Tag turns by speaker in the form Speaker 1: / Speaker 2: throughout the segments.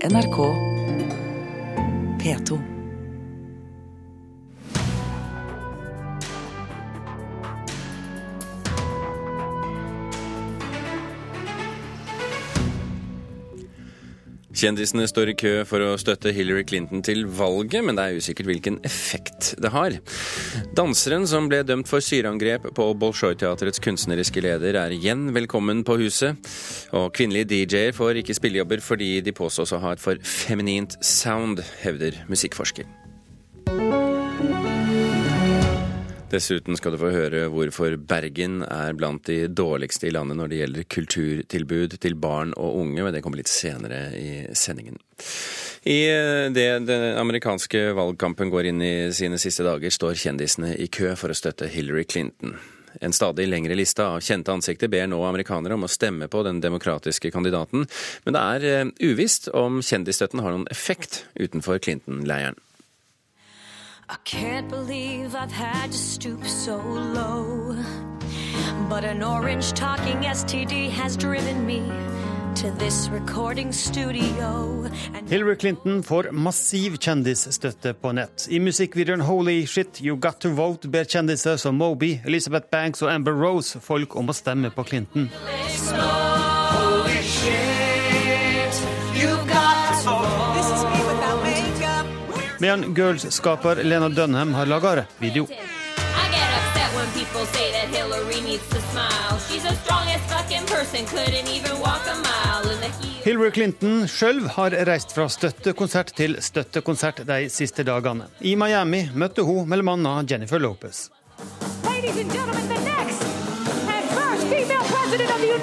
Speaker 1: NRK P2.
Speaker 2: Kjendisene står i kø for å støtte Hillary Clinton til valget, men det er usikkert hvilken effekt det har. Danseren som ble dømt for syreangrep på Bolsjoj-teatrets kunstneriske leder, er igjen velkommen på huset. Og kvinnelige DJ-er får ikke spillejobber fordi de påstås å ha et for feminint sound, hevder musikkforsker. Dessuten skal du få høre hvorfor Bergen er blant de dårligste i landet når det gjelder kulturtilbud til barn og unge, men det kommer litt senere i sendingen. I det den amerikanske valgkampen går inn i sine siste dager, står kjendisene i kø for å støtte Hillary Clinton. En stadig lengre liste av kjente ansikter ber nå amerikanere om å stemme på den demokratiske kandidaten, men det er eh, uvisst om kjendisstøtten har noen effekt utenfor Clinton-leiren.
Speaker 3: I can't believe I've had to stoop so low. But an orange talking STD has driven me.
Speaker 4: Hillary Clinton får massiv kjendisstøtte på nett. I musikkvideoen Holy Shit You Got To Vote ber kjendiser som Moby, Elizabeth Banks og Amber Rose folk om å stemme på Clinton. Medan Girls-skaper Lena Dunham har laga
Speaker 5: video. Hillary
Speaker 4: Clinton sjøl har reist fra støttekonsert til støttekonsert de siste dagene. I Miami møtte hun bl.a. Jennifer Lopez.
Speaker 6: Ladies and gentlemen, the next and first female president of the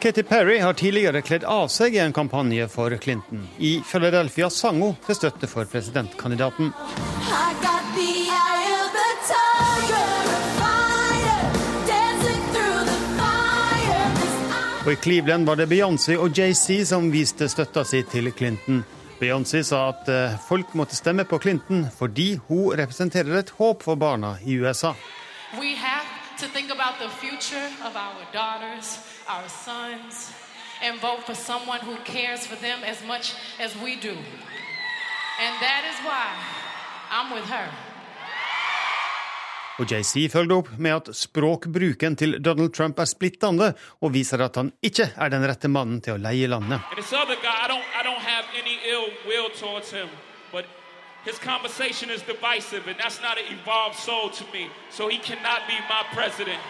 Speaker 4: Katy Perry har tidligere kledd av seg i en kampanje for Clinton. I Philadelphia sang hun til støtte for presidentkandidaten. Og I Cleveland var det Beyoncé og Jay-Z som viste støtta si til Clinton. Beyoncé sa at eh, folk måtte stemme på Clinton fordi hun representerer et håp for barna i USA.
Speaker 7: We have to think about the future of our daughters, our sons, and vote for someone who cares for them as much as we do. And that is why I'm with her.
Speaker 4: Og Jay-Z følger opp med at språkbruken til Donald Trump er splittende, og viser at han ikke er den rette mannen til å leie landet.
Speaker 8: And this other guy, I don't, I don't have any ill will towards him, but his conversation is divisive, and that's not an evolved soul to me. So he cannot be my president.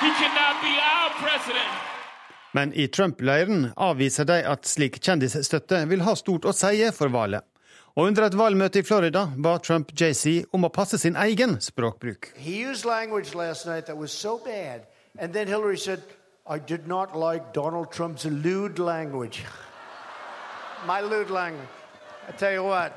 Speaker 8: He cannot be our president.
Speaker 4: Men i Trump-leiren avviser de at slik kjendisstøtte vil ha stort å si for valget. Og under et valgmøte i Florida ba Trump Jay-Z om å passe sin egen språkbruk.
Speaker 9: He used language last night that was so bad. And then Hillary said, I did not like Donald Trump's lewd language. my lewd language. I tell you what,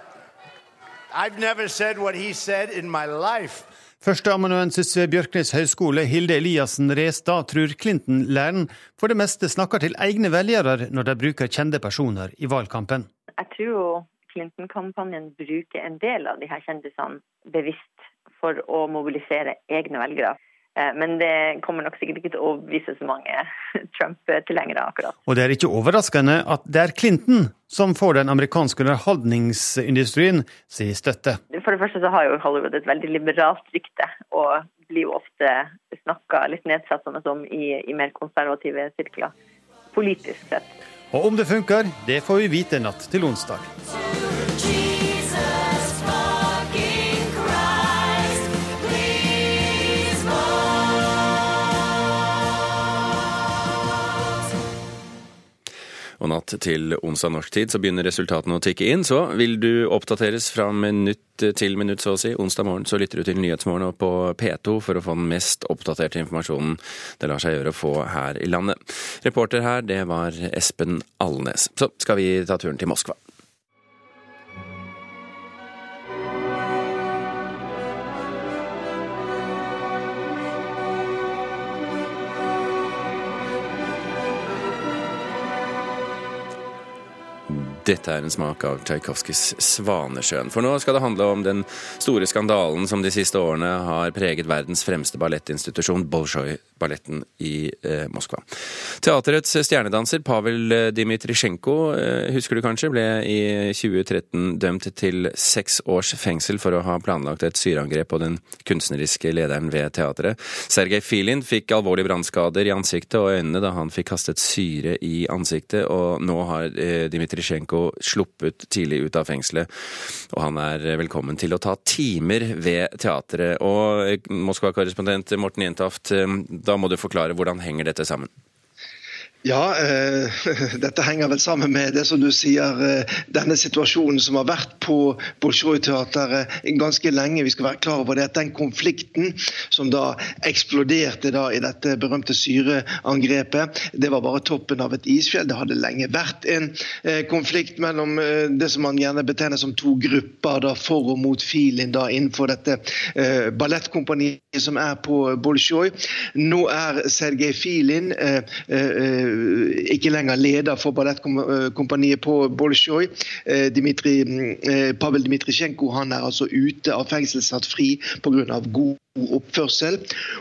Speaker 9: I've never said what he said in my life.
Speaker 4: Førsteamanuensis ved Bjørknes høgskole, Hilde Eliassen Restad, tror Clinton-læren for det meste snakker til egne velgere når de bruker kjente personer i valgkampen.
Speaker 10: Jeg tror jo Clinton-kampanjen bruker en del av de her kjendisene bevisst for å mobilisere egne velgere. Eh, Men det kommer nok sikkert ikke til å overbevise så mange Trump-tilhengere akkurat.
Speaker 4: Og det er ikke overraskende at det er Clinton som får den amerikanske underholdningsindustrien si støtte.
Speaker 10: For det første så har jo Hollywood et veldig liberalt rykte, og blir jo ofte snakka litt nedsettende om i, i mer konservative sirkler, politisk sett.
Speaker 4: Og om det funker, det får vi vite natt til onsdag.
Speaker 2: Og natt til onsdag norsk tid så begynner resultatene å tikke inn. Så vil du oppdateres fra minutt til minutt, så å si. Onsdag morgen så lytter du til Nyhetsmorgen og på P2 for å få den mest oppdaterte informasjonen det lar seg gjøre å få her i landet. Reporter her, det var Espen Alnes. Så skal vi ta turen til Moskva. Dette er en smak av Tsjajkovskijs 'Svanesjøen'. For nå skal det handle om den store skandalen som de siste årene har preget verdens fremste ballettinstitusjon, Bolsjoj-balletten i eh, Moskva. Teaterets stjernedanser Pavel Dmitrisjenko, eh, husker du kanskje, ble i 2013 dømt til seks års fengsel for å ha planlagt et syreangrep på den kunstneriske lederen ved teatret. Sergej Filin fikk alvorlige brannskader i ansiktet og øynene da han fikk kastet syre i ansiktet, og nå har eh, Dmitrisjenko sluppet tidlig ut av fengselet. Og han er velkommen til å ta timer ved teatret. Og eh, Moskva-korrespondent Morten Jentoft, eh, da må du forklare hvordan henger dette sammen?
Speaker 1: Ja, eh, dette henger vel sammen med det som du sier, eh, denne situasjonen som har vært på Bolsjoj-teatret ganske lenge. Vi skal være klar over det at den konflikten som da eksploderte da i dette berømte syreangrepet, det var bare toppen av et isfjell. Det hadde lenge vært en eh, konflikt mellom eh, det som man gjerne betegner som to grupper, da for og mot Filin da innenfor dette eh, ballettkompaniet som er på Bolsjoj. Nå er Sergej Filin eh, eh, ikke lenger leder for ballettkompaniet på Bolsjoj. Eh, Dimitri, eh, Pavel Dmitrisjenko han er altså ute av fengsel, satt fri pga. god oppførsel.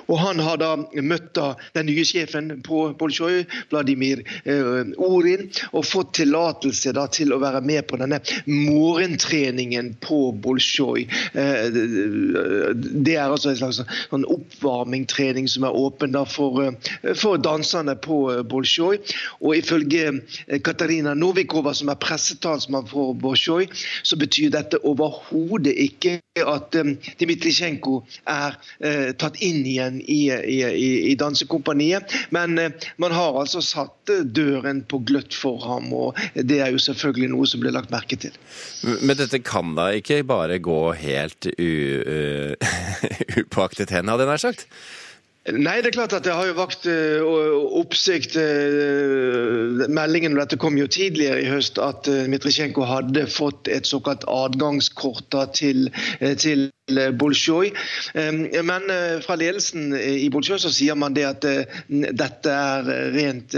Speaker 1: Og Han har da møtt den nye sjefen på Bolsjoj, Vladimir eh, Orin, og fått tillatelse da til å være med på denne morgentreningen på Bolsjoj. Eh, det er altså en slags sånn oppvarmingtrening som er åpen for, eh, for danserne på Bolsjoj. Og ifølge eh, Katarina Novikova, som er pressetalsmann for Bolsjoj, så betyr dette overhodet ikke at um, er uh, tatt inn igjen i, i, i, dansekompaniet. Men uh, man har altså satt uh, døren på gløtt for ham, og det er jo selvfølgelig noe som blir lagt merke til.
Speaker 2: Men dette kan da ikke bare gå helt upåaktet hen, hadde jeg nær sagt?
Speaker 1: Nei, det er klart at det har jo vakt uh, oppsikt. Uh, meldingen om dette kom jo tidligere i høst, at uh, Mitritsjenko hadde fått et såkalt adgangskort da, til, til Bolsjoj. Men fra ledelsen i Bolsjoj så sier man det at dette er rent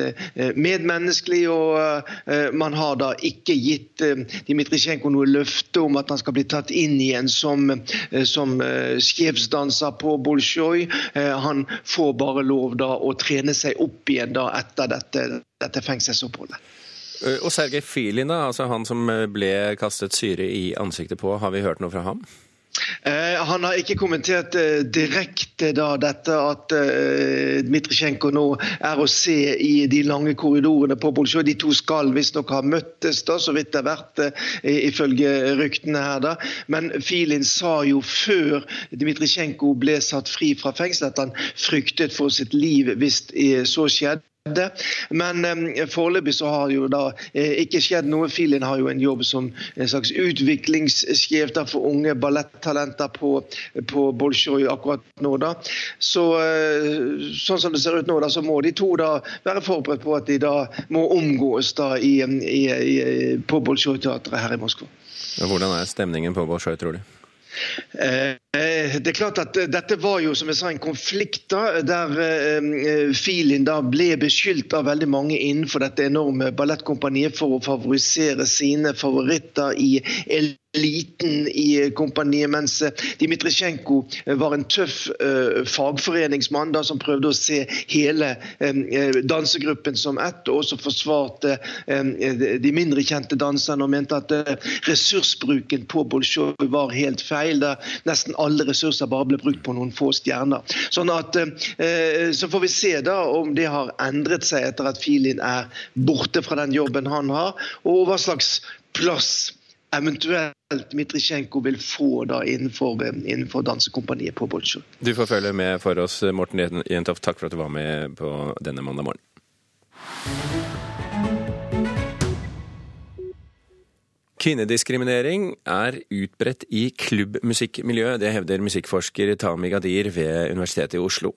Speaker 1: medmenneskelig, og man har da ikke gitt Dmitrisjenko noe løfte om at han skal bli tatt inn igjen som, som sjefsdanser på Bolsjoj. Han får bare lov da å trene seg opp igjen da etter dette, dette fengselsoppholdet.
Speaker 2: Og Sergej Filin, da, altså han som ble kastet syre i ansiktet på, har vi hørt noe fra ham?
Speaker 1: Eh, han har ikke kommentert eh, direkte da, dette at eh, Dmitrisjenko nå er å se i de lange korridorene på Bolsjoj. De to skal visstnok ha møttes, da, så vidt det har vært eh, ifølge ryktene her. da. Men Filin sa jo før Dmitrisjenko ble satt fri fra fengsel at han fryktet for sitt liv hvis så skjedde. Men eh, foreløpig så har jo da eh, ikke skjedd noe. Filin har jo en jobb som en slags utviklingssjef for unge ballettalenter på, på Bolsjoj akkurat nå. da. Så eh, sånn som det ser ut nå, da, så må de to da være forberedt på at de da må omgås da i, i, i, på Bolsjoj-teatret her i Moskva.
Speaker 2: Hvordan er stemningen på Bolsjoj, tror du?
Speaker 1: Eh, det er klart at Dette var jo som jeg sa, en konflikt da, der eh, Filin da ble beskyldt av veldig mange innenfor dette enorme ballettkompaniet for å favorisere sine favoritter i eliten i kompaniet, mens Dmitrisjenko var en tøff uh, fagforeningsmann da, som prøvde å se hele dansegruppen som ett, og også forsvarte de mindre kjente danserne og mente at ressursbruken på Bolsjoj var helt feil. da Nesten alle ressurser bare ble brukt på noen få stjerner. Sånn at, så får vi se da om det har endret seg etter at Filin er borte fra den jobben han har, og hva slags plass eventuelt Dmitrisjenko vil få da innenfor, innenfor dansekompaniet på Bolsjoj.
Speaker 2: Du får følge med for oss, Morten Jentoft. Takk for at du var med på denne mandag morgen. Kvinnediskriminering er utbredt i klubbmusikkmiljøet. Det hevder musikkforsker Tami Gadir ved Universitetet i Oslo.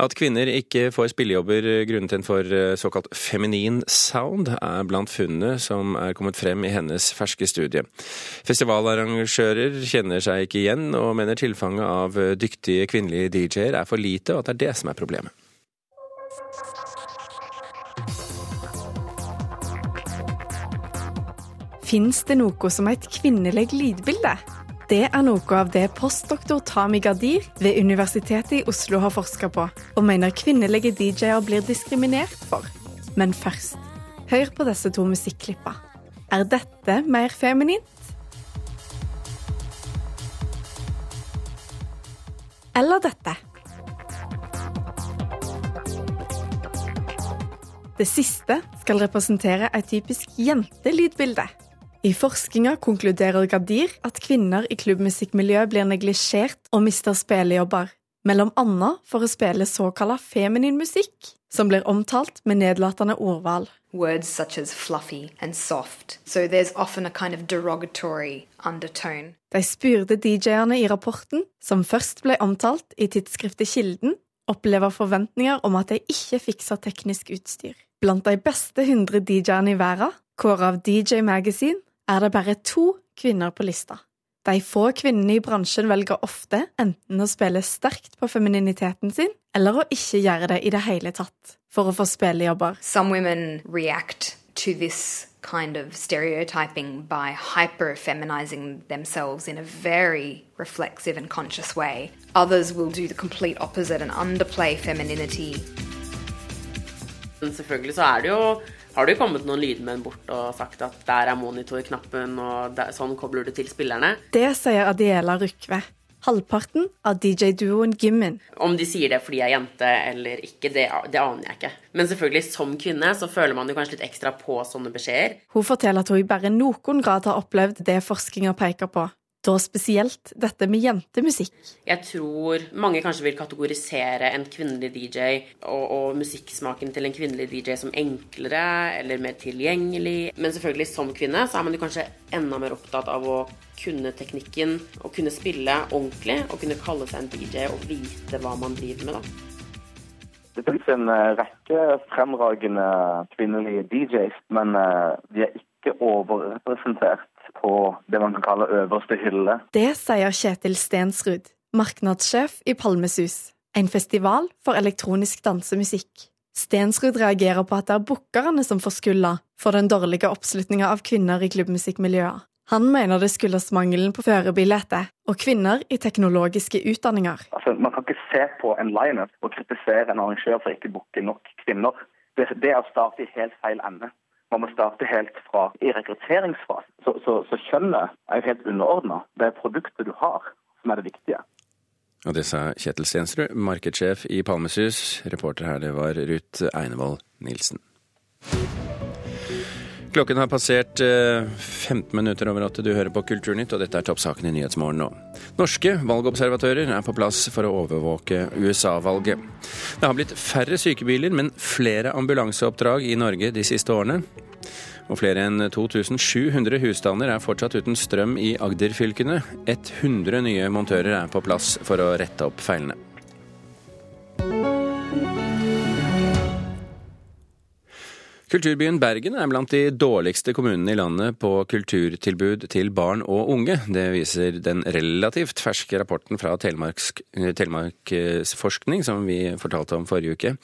Speaker 2: At kvinner ikke får spillejobber grunnet en for eh, såkalt feminin sound, er blant funnene som er kommet frem i hennes ferske studie. Festivalarrangører kjenner seg ikke igjen, og mener tilfanget av dyktige kvinnelige DJ-er er for lite, og at det er det som er problemet.
Speaker 11: Fins det noe som et kvinnelig lydbilde? Det er noe av det postdoktor Tami Gadir ved Universitetet i Oslo har forska på, og mener kvinnelige DJ-er blir diskriminert for. Men først, hør på disse to musikklippa. Er dette mer feminint? Eller dette? Det siste skal representere et typisk jentelydbilde. I forskninga konkluderer Gadir at kvinner i klubbmusikkmiljøet blir neglisjert og mister spillejobber, mellom annet for å spille såkalla feminin musikk, som blir omtalt med nedlatende ordvalg.
Speaker 12: Words such as fluffy and soft, so there's often a kind of derogatory undertone.
Speaker 11: De spurte DJ-ene i rapporten, som først ble omtalt i tidsskriftet Kilden, opplever forventninger om at de ikke fikser teknisk utstyr. Blant de beste 100 DJ-ene i verden, kåret av DJ Magazine, er det bare to kvinner på lista. De få kvinnene i bransjen velger ofte enten å spille sterkt på femininiteten sin, eller å ikke gjøre det i det hele tatt, for å få spillejobber.
Speaker 12: Some women react to this kind of stereotyping by hyper feminizing themselves in a very reflexive and conscious way. Others will do the complete opposite and underplay femininity.
Speaker 13: Men selvfølgelig så er det jo har det jo kommet noen lydmenn bort og sagt at der er monitorknappen, og der, sånn kobler du til spillerne.
Speaker 11: Det sier Adiela Rykve, halvparten av DJ-duoen Gymmen.
Speaker 13: Om de sier det fordi jeg er jente eller ikke, det, det, aner jeg ikke. Men selvfølgelig, som kvinne så føler man jo kanskje litt ekstra på sånne beskjeder.
Speaker 11: Hun forteller at hun i bare noen grad har opplevd det forskninga peker på. Da spesielt dette med jentemusikk.
Speaker 13: Jeg tror mange kanskje vil kategorisere en kvinnelig DJ og, og, musikksmaken til en kvinnelig DJ som enklere eller mer tilgjengelig. Men selvfølgelig som kvinne så er man jo kanskje enda mer opptatt av å kunne teknikken og kunne spille ordentlig og kunne kalle seg en DJ og vite hva man driver med, da.
Speaker 14: Det finnes en eh, rekke fremragende kvinnelige DJs, men eh, de er ikke overrepresentert på det man kan kalle øverste hylle.
Speaker 11: Det sier Kjetil Stensrud, markedssjef i Palmesus, en festival for elektronisk dansemusikk. Stensrud reagerer på at det er bookerne som får skylda for den dårlige oppslutninga av kvinner i klubbmusikkmiljøet. Han mener det skyldes mangelen på førerbilde og kvinner i teknologiske utdanninger.
Speaker 14: Altså, man kan ikke se på en lineup og kritisere en arrangør for ikke å booke nok kvinner. Det, det er å starte i helt feil ende. Man må starte helt fra i rekrutteringsfasen. Så, så, så kjønnet er jo helt underordna. Det er produktet du har, som er det viktige.
Speaker 2: Og det sa Kjetil Stensrud, markedssjef i Palmesus. Reporter her, det var Ruth Einevold Nilsen. Klokken har passert 15 eh, minutter over åtte. Du hører på Kulturnytt, og dette er toppsaken i Nyhetsmorgen nå. Norske valgobservatører er på plass for å overvåke USA-valget. Det har blitt færre sykebiler, men flere ambulanseoppdrag i Norge de siste årene. Og flere enn 2700 husstander er fortsatt uten strøm i Agder-fylkene. 100 nye montører er på plass for å rette opp feilene. Kulturbyen Bergen er blant de dårligste kommunene i landet på kulturtilbud til barn og unge. Det viser den relativt ferske rapporten fra Telemarksforskning som vi fortalte om forrige uke.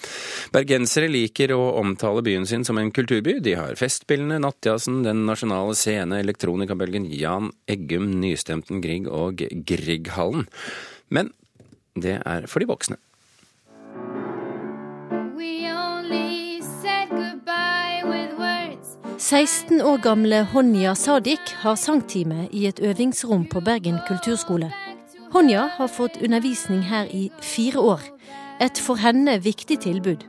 Speaker 2: Bergensere liker å omtale byen sin som en kulturby. De har Festspillene, Nattjazzen, Den nasjonale scene, elektronikabølgen Jan Eggum, Nystemten Grieg og Grieghallen. Men det er for de voksne.
Speaker 15: 16 år gamle Honja Sadik har sangtime i et øvingsrom på Bergen kulturskole. Honja har fått undervisning her i fire år. Et for henne viktig tilbud.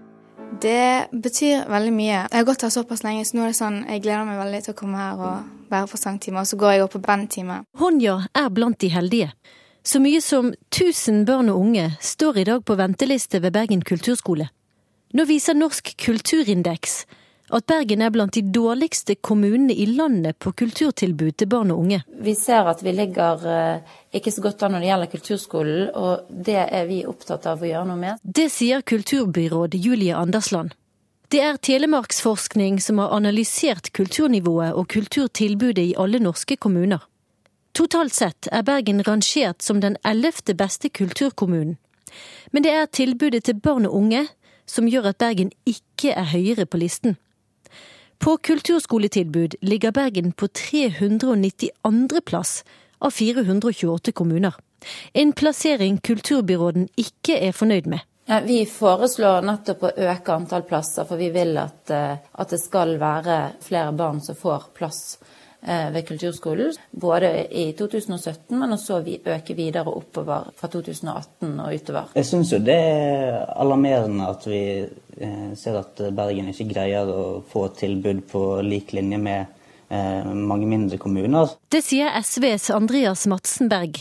Speaker 16: Det betyr veldig mye. Jeg har gått her såpass lenge, så nå er det sånn, jeg gleder meg veldig til å komme her og være på sangtime. Og så går jeg opp på bandtime.
Speaker 15: Honja er blant de heldige. Så mye som 1000 barn og unge står i dag på venteliste ved Bergen kulturskole. Nå viser Norsk kulturindeks at Bergen er blant de dårligste kommunene i landet på kulturtilbud til barn og unge.
Speaker 17: Vi ser at vi ligger eh, ikke så godt an når det gjelder kulturskolen, og det er vi opptatt av å gjøre noe med.
Speaker 15: Det sier kulturbyråd Julie Andersland. Det er Telemarksforskning som har analysert kulturnivået og kulturtilbudet i alle norske kommuner. Totalt sett er Bergen rangert som den ellevte beste kulturkommunen. Men det er tilbudet til barn og unge som gjør at Bergen ikke er høyere på listen. På kulturskoletilbud ligger Bergen på 392. plass av 428 kommuner. En plassering kulturbyråden ikke er fornøyd med.
Speaker 17: Vi foreslår nettopp å øke antall plasser, for vi vil at, eh, at det skal være flere barn som får plass ved kulturskolen. Både i 2017, men også vi øker videre oppover fra 2018 og utover.
Speaker 18: Jeg syns jo det er alarmerende at vi eh, ser at Bergen ikke greier å få tilbud på lik linje med mange mindre kommuner.
Speaker 15: Det sier SVs Andreas Madsenberg.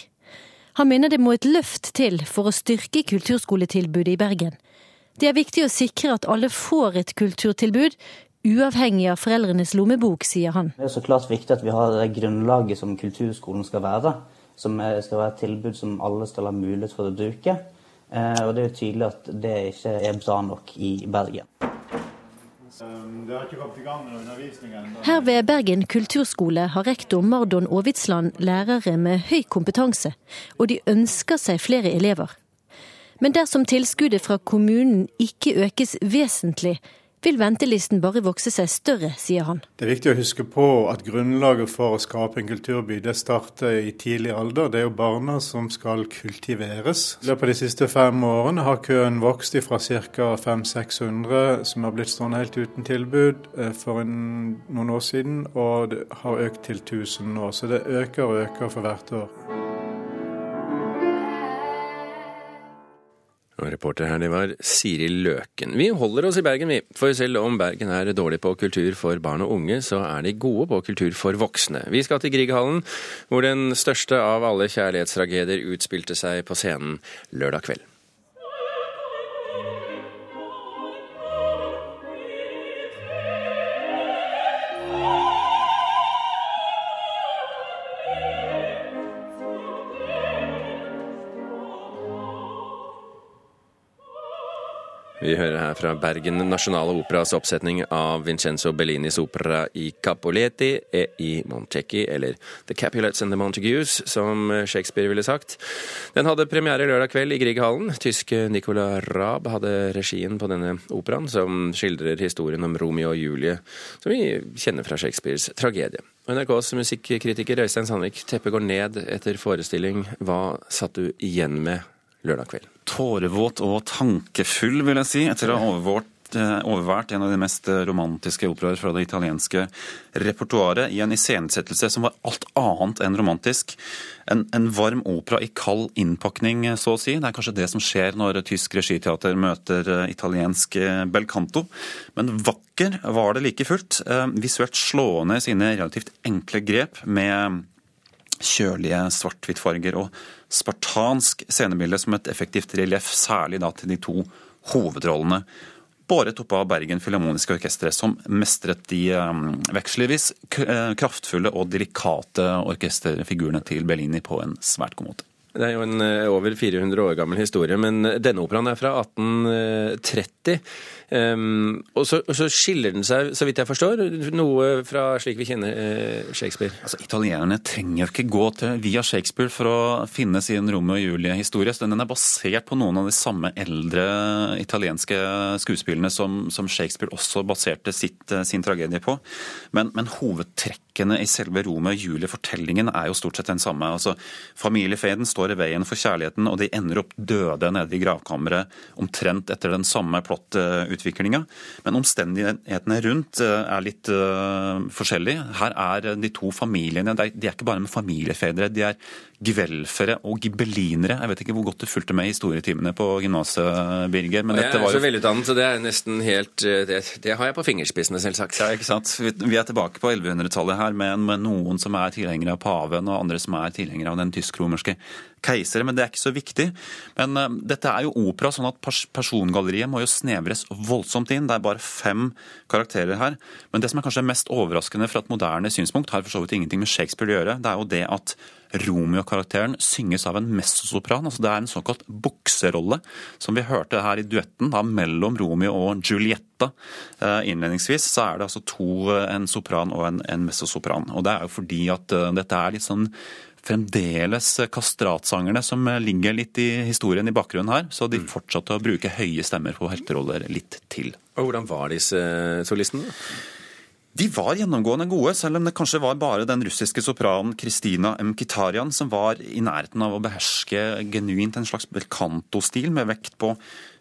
Speaker 15: Han mener det må et løft til for å styrke kulturskoletilbudet i Bergen. Det er viktig å sikre at alle får et kulturtilbud, uavhengig av foreldrenes lommebok, sier han.
Speaker 18: Det er så klart viktig at vi har det grunnlaget som kulturskolen skal være. Som skal være et tilbud som alle skal ha mulighet for å bruke. Eh, og det er jo tydelig at det ikke er bra nok i Bergen.
Speaker 15: Her ved Bergen kulturskole har rektor Mardon Aavitsland lærere med høy kompetanse, og de ønsker seg flere elever. Men dersom tilskuddet fra kommunen ikke økes vesentlig, vil ventelisten bare vokse seg større, sier han.
Speaker 19: Det er viktig å huske på at grunnlaget for å skape en kulturby det starter i tidlig alder. Det er jo barna som skal kultiveres. I løpet av de siste fem årene har køen vokst fra ca. 500-600 som har blitt stående helt uten tilbud eh, for en, noen år siden, og det har økt til 1000 nå. Så det øker og øker for hvert år.
Speaker 2: Reporter her, det var Siri Løken. Vi holder oss i Bergen, vi. For selv om Bergen er dårlig på kultur for barn og unge, så er de gode på kultur for voksne. Vi skal til Grieghallen, hvor den største av alle kjærlighetstragedier utspilte seg på scenen lørdag kveld. Vi hører her fra Bergen Nasjonale Operas oppsetning av Vincenzo Bellinis opera i Capoleti e i Montecchi, eller The Capulets and the Montagues, som Shakespeare ville sagt. Den hadde premiere lørdag kveld i Grieghallen. Tyske Nicola Raab hadde regien på denne operaen, som skildrer historien om Romeo og Julie, som vi kjenner fra Shakespeares tragedie. NRKs musikkritiker Øystein Sandvik, teppet går ned etter forestilling. Hva satt du igjen med lørdag kveld?
Speaker 20: Tårevåt og tankefull, vil jeg si, etter å ha overvært eh, overvært en av de mest romantiske operaer fra det italienske repertoaret i en iscenesettelse som var alt annet enn romantisk. En, en, varm opera i kald innpakning, så å si. Det er kanskje det som skjer når tysk regiteater møter eh, italiensk eh, bel canto. Men vakker var det like fullt. Visuelt slående sine relativt enkle grep med kjølige svart-hvitt-farger og spartansk scenebilde som et effektivt relieff, særlig da til de to hovedrollene. Båret opp av Bergen Filharmoniske Orkestre, som mestret de um, eh, kraftfulle og delikate orkesterfigurene til Bellini på en svært god måte.
Speaker 2: Det er jo en eh, over 400 år gammel historie, men denne operaen er fra 1830. Um, og så, så, skiller den seg, så vidt jeg forstår, noe fra slik vi kjenner uh, Shakespeare.
Speaker 20: Altså, Italienerne trenger ikke gå til, via Shakespeare for å finne sin Romeo og Julie-historie. Den er basert på noen av de samme eldre italienske skuespillene som, som Shakespeare også baserte sitt, eh, sin tragedie på. Men, men hovedtrekkene i selve Romeo og Julie-fortellingen er jo stort sett den samme. Altså, Familiefeden står i veien for kjærligheten, og de ender opp døde nede i gravkammeret omtrent etter den samme utviklinga. Men omstendighetene rundt eh, er litt uh, forskjellige. Her er de to familiene De er ikke bare med familiefedre, de er gvelfere og gibellinere. Jeg vet ikke hvor godt du fulgte med i historietimene på gymnaset, Birger.
Speaker 2: Men jeg er så velutdannet, så det er nesten helt eh, det, det, har jeg på fingerspissene, selvsagt.
Speaker 20: Ja, ikke sant. Vi er tilbake på 1100-tallet her med, med noen som er tilhengere av paven, og andre som er tilhengere av den tysk-romerske keisere, men det er ikke så viktig. Men uh, dette er jo opera, sånn at pers persongalleriet må jo snevres voldsomt inn. Det er bare fem karakterer her. Men det som er kanskje mest overraskende fra et moderne synspunkt, har for så vidt ingenting med Shakespeare å gjøre, det er jo det at Romeo-karakteren synges av en messosopran. altså Det er en såkalt bukserolle, som vi hørte her i duetten da, mellom Romeo og Giulietta. Eh, innledningsvis så er det altså to, eh, en sopran og en, en messosopran. Og det er jo fordi at dette er litt sånn fremdeles kastratsangerne som ligger litt i historien i bakgrunnen her. Så de mm. fortsatte å bruke høye stemmer på helteroller litt til.
Speaker 2: Og Hvordan var disse solistene?
Speaker 20: De var gjennomgående gode, selv om det kanskje var bare den russiske sopranen Kristina Mkhitaryan som var i nærheten av å beherske genuint en slags belcanto-stil, med vekt på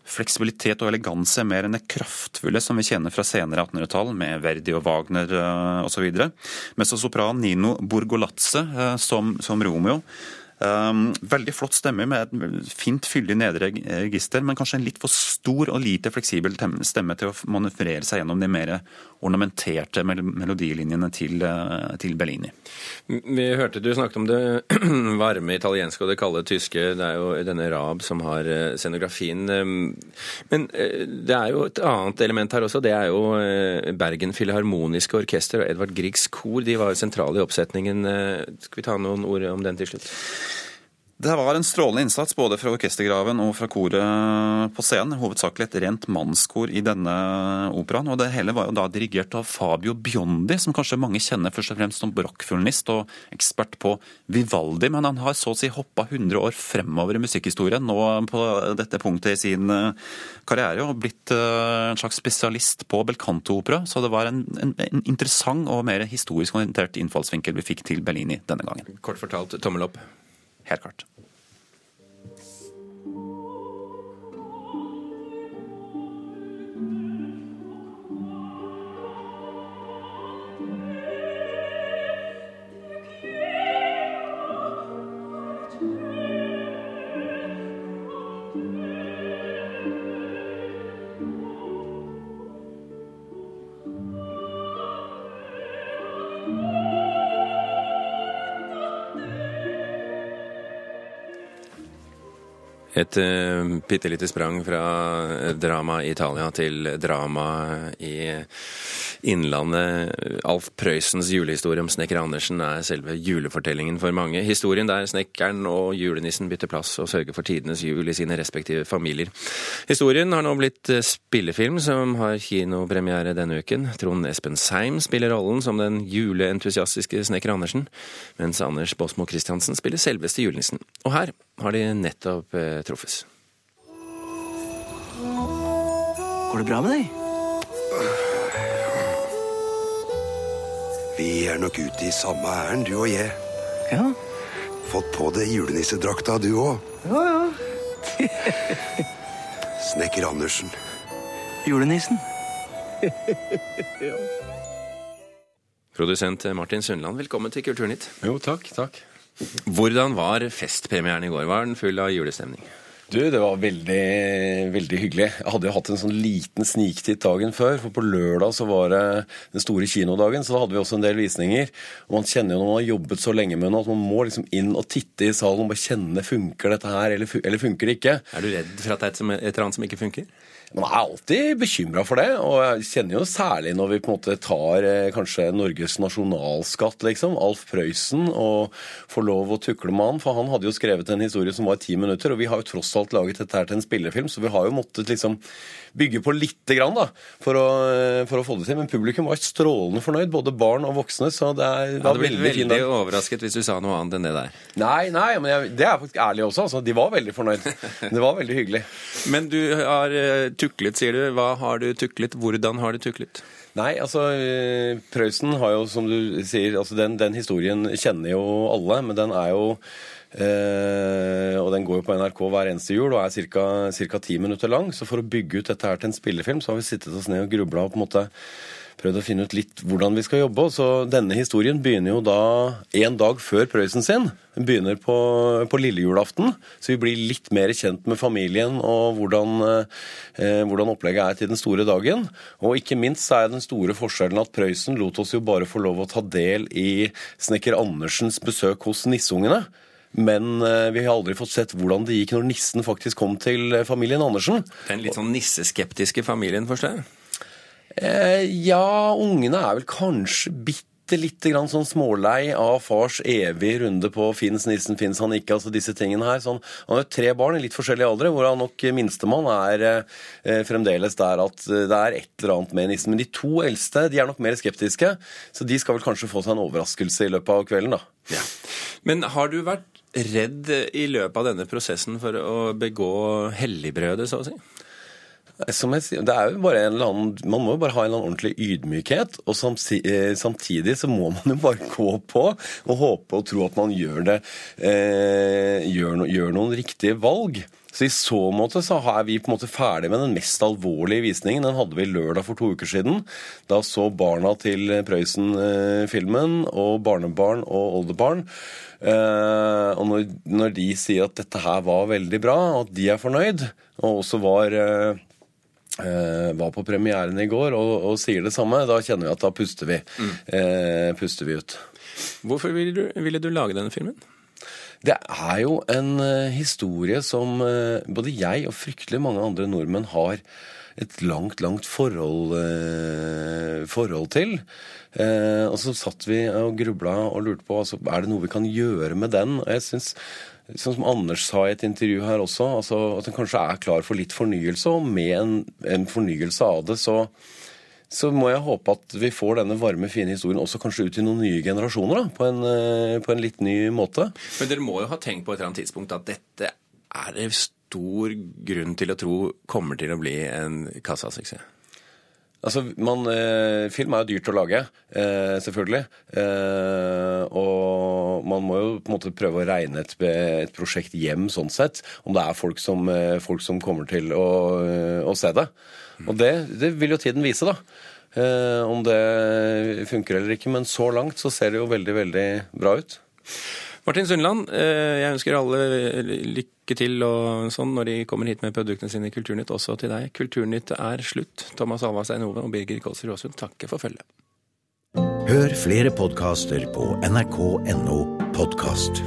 Speaker 20: fleksibilitet og eleganse mer enn det kraftfulle som vi kjenner fra senere 1800-tall, med Verdi og Wagner osv. Mens sopran Nino Borgolatze uh, som, som Romeo veldig flott stemme med et fint fyldig nedre register, men kanskje en litt for stor og lite fleksibel stemme til å manøvrere seg gjennom de mer ornamenterte melodilinjene til, uh, til Bellini.
Speaker 2: Vi hørte du snakket om det varme italienske og det kalde tyske. Det er jo denne Rab som har uh, scenografien. Um, men det er jo et annet element her også. Det er jo Bergen Filharmoniske Orkester og Edvard Griegs kor. De var sentrale i oppsetningen. Skal vi ta noen ord om den til slutt?
Speaker 20: Det var en strålende innsats både fra orkestergraven og fra koret på scenen. Hovedsakelig et rent mannskor i denne operaen. og Det hele var jo da dirigert av Fabio Biondi, som kanskje mange kjenner først og fremst som barokkfiolinist og ekspert på Vivaldi. Men han har så å si hoppa 100 år fremover i musikkhistorien nå på dette punktet i sin eh, karriere og blitt eh, en slags spesialist på belcanto-opera. Så det var en, en, en interessant og mer historisk orientert innfallsvinkel vi fikk til Bellini denne gangen.
Speaker 2: Kort fortalt tommel opp.
Speaker 20: Helt klart.
Speaker 2: Et uh, bitte lite sprang fra drama i Italia til drama i Innlandet. Alf Prøysens julehistorie om snekker Andersen er selve julefortellingen for mange. Historien der snekkeren og julenissen bytter plass og sørger for tidenes jul i sine respektive familier. Historien har nå blitt eh, spillefilm, som har kinopremiere denne uken. Trond Espen Seim spiller rollen som den juleentusiastiske snekker Andersen, mens Anders Båsmo Christiansen spiller selveste julenissen. Og her har de nettopp eh, truffes.
Speaker 21: Går det bra med deg?
Speaker 22: Vi er nok ute i samme ærend, du og jeg.
Speaker 21: Ja.
Speaker 22: Fått på deg julenissedrakta, du òg.
Speaker 21: Ja, ja.
Speaker 22: Snekker Andersen.
Speaker 21: Julenissen.
Speaker 2: ja. Produsent Martin Sundland, velkommen til Kulturnytt.
Speaker 23: Jo, takk, takk.
Speaker 2: Hvordan var festpremieren i går? Var den full av julestemning?
Speaker 23: Du, det var veldig, veldig hyggelig. Jeg hadde jo hatt en sånn liten sniktitt dagen før. For på lørdag så var det den store kinodagen, så da hadde vi også en del visninger. Og man kjenner jo når man har jobbet så lenge med noe, at man må liksom inn og titte i salen og bare kjenne funker dette her, eller, eller funker det ikke.
Speaker 2: Er du redd for at det er et eller annet som ikke funker?
Speaker 23: Man er alltid bekymra for det, og jeg kjenner jo særlig når vi på en måte tar eh, kanskje Norges nasjonalskatt, liksom, Alf Prøysen, og får lov å tukle med han. For han hadde jo skrevet en historie som var ti minutter, og vi har jo tross alt laget dette her til en spillefilm, så vi har jo måttet liksom bygge på lite grann da, for å, eh, for å, få det til. Men publikum var strålende fornøyd, både barn og voksne. så det er,
Speaker 2: var hadde blitt veldig, veldig overrasket hvis du sa noe annet enn det der.
Speaker 23: Nei, nei, men jeg, det er faktisk ærlig også. altså. De var veldig fornøyd. Det var veldig hyggelig.
Speaker 2: Men du har eh, tuklet, sier du. Hva har du tuklet? Hvordan har du tuklet?
Speaker 23: Nei, altså eh, Prøysen har jo, som du sier, altså den, den historien kjenner jo alle. Men den er jo Eh, og Den går jo på NRK hver eneste jul og er ca. ti minutter lang. Så for å bygge ut dette her til en spillefilm, så har vi sittet oss ned og grubla og på en måte prøvd å finne ut litt hvordan vi skal jobbe. Så denne historien begynner jo da en dag før Prøysen sin. Den begynner på, på lille julaften, så vi blir litt mer kjent med familien og hvordan, eh, hvordan, opplegget er til den store dagen. Og ikke minst er den store forskjellen at Prøysen lot oss jo bare få lov å ta del i snekker Andersens besøk hos nissungene. Men eh, vi har aldri fått sett hvordan det gikk når nissen faktisk kom til eh, familien Andersen.
Speaker 2: Den litt sånn nisseskeptiske familien, forstår jeg?
Speaker 23: Eh, ja, ungene er vel kanskje bitte grann sånn smålei av fars evige runde på fins nissen, fins han ikke, altså disse tingene her. Sånn, han har jo tre barn i litt forskjellige aldre, hvor han nok minstemann er eh, fremdeles der at det er et eller annet med nissen. Men de to eldste de er nok mer skeptiske, så de skal vel kanskje få seg en overraskelse i løpet av kvelden, da.
Speaker 2: Ja. Men har du vært redd i løpet av denne prosessen for å begå helligbrødet, så å si?
Speaker 23: Som jeg sier, det er jo bare en eller annen, Man må jo bare ha en eller annen ordentlig ydmykhet. Og eh, samtidig så må man jo bare gå på og håpe og tro at man gjør det eh, gjør, no, gjør, noen riktige valg. Så I så måte så er vi på en måte ferdig med den mest alvorlige visningen. Den hadde vi lørdag for to uker siden. Da så barna til Prøysen eh, og barnebarn og oldebarn. Eh, og når, når, de sier at dette her var veldig bra, og at de er fornøyd, og også var eh, var på premieren i går og, og, sier det samme, da kjenner vi at da puster vi, mm. uh, puster vi ut.
Speaker 2: Hvorfor ville du, ville du, lage denne filmen?
Speaker 23: Det er jo en uh, historie som både jeg og fryktelig mange andre nordmenn har et langt, langt forhold, forhold til. og så satt vi og grubla og lurte på altså, er det noe vi kan gjøre med den. Og jeg synes Sånn som Anders sa i et intervju her også, altså at en kanskje er klar for litt fornyelse. Og med en, en fornyelse av det, så, så, må jeg håpe at vi får denne varme, fine historien også kanskje ut til noen nye generasjoner. da, på en, eh, på en litt ny måte.
Speaker 2: Men dere må jo ha tenkt på et eller annet tidspunkt at dette er det stor grunn til å tro kommer til å bli en kassasuksess?
Speaker 23: Altså, man, eh, Film er jo dyrt å lage, eh, selvfølgelig. Eh, og man må jo på en måte prøve å regne et, et prosjekt hjem sånn sett. Om det er folk som, eh, folk som kommer til å, eh, å, se det. Og det, det, vil jo tiden vise, da. Eh, om det funker eller ikke. Men så langt så ser det jo veldig, veldig bra ut.
Speaker 2: Martin Sundland, jeg ønsker alle lykke til og sånn når de kommer hit med produktene sine i Kulturnytt, også til deg. Kulturnytt er slutt. Thomas Alvarstein Ove og Birger Kolsrud Aasund takker for følget.
Speaker 24: Hør flere podkaster på nrk.no podkast.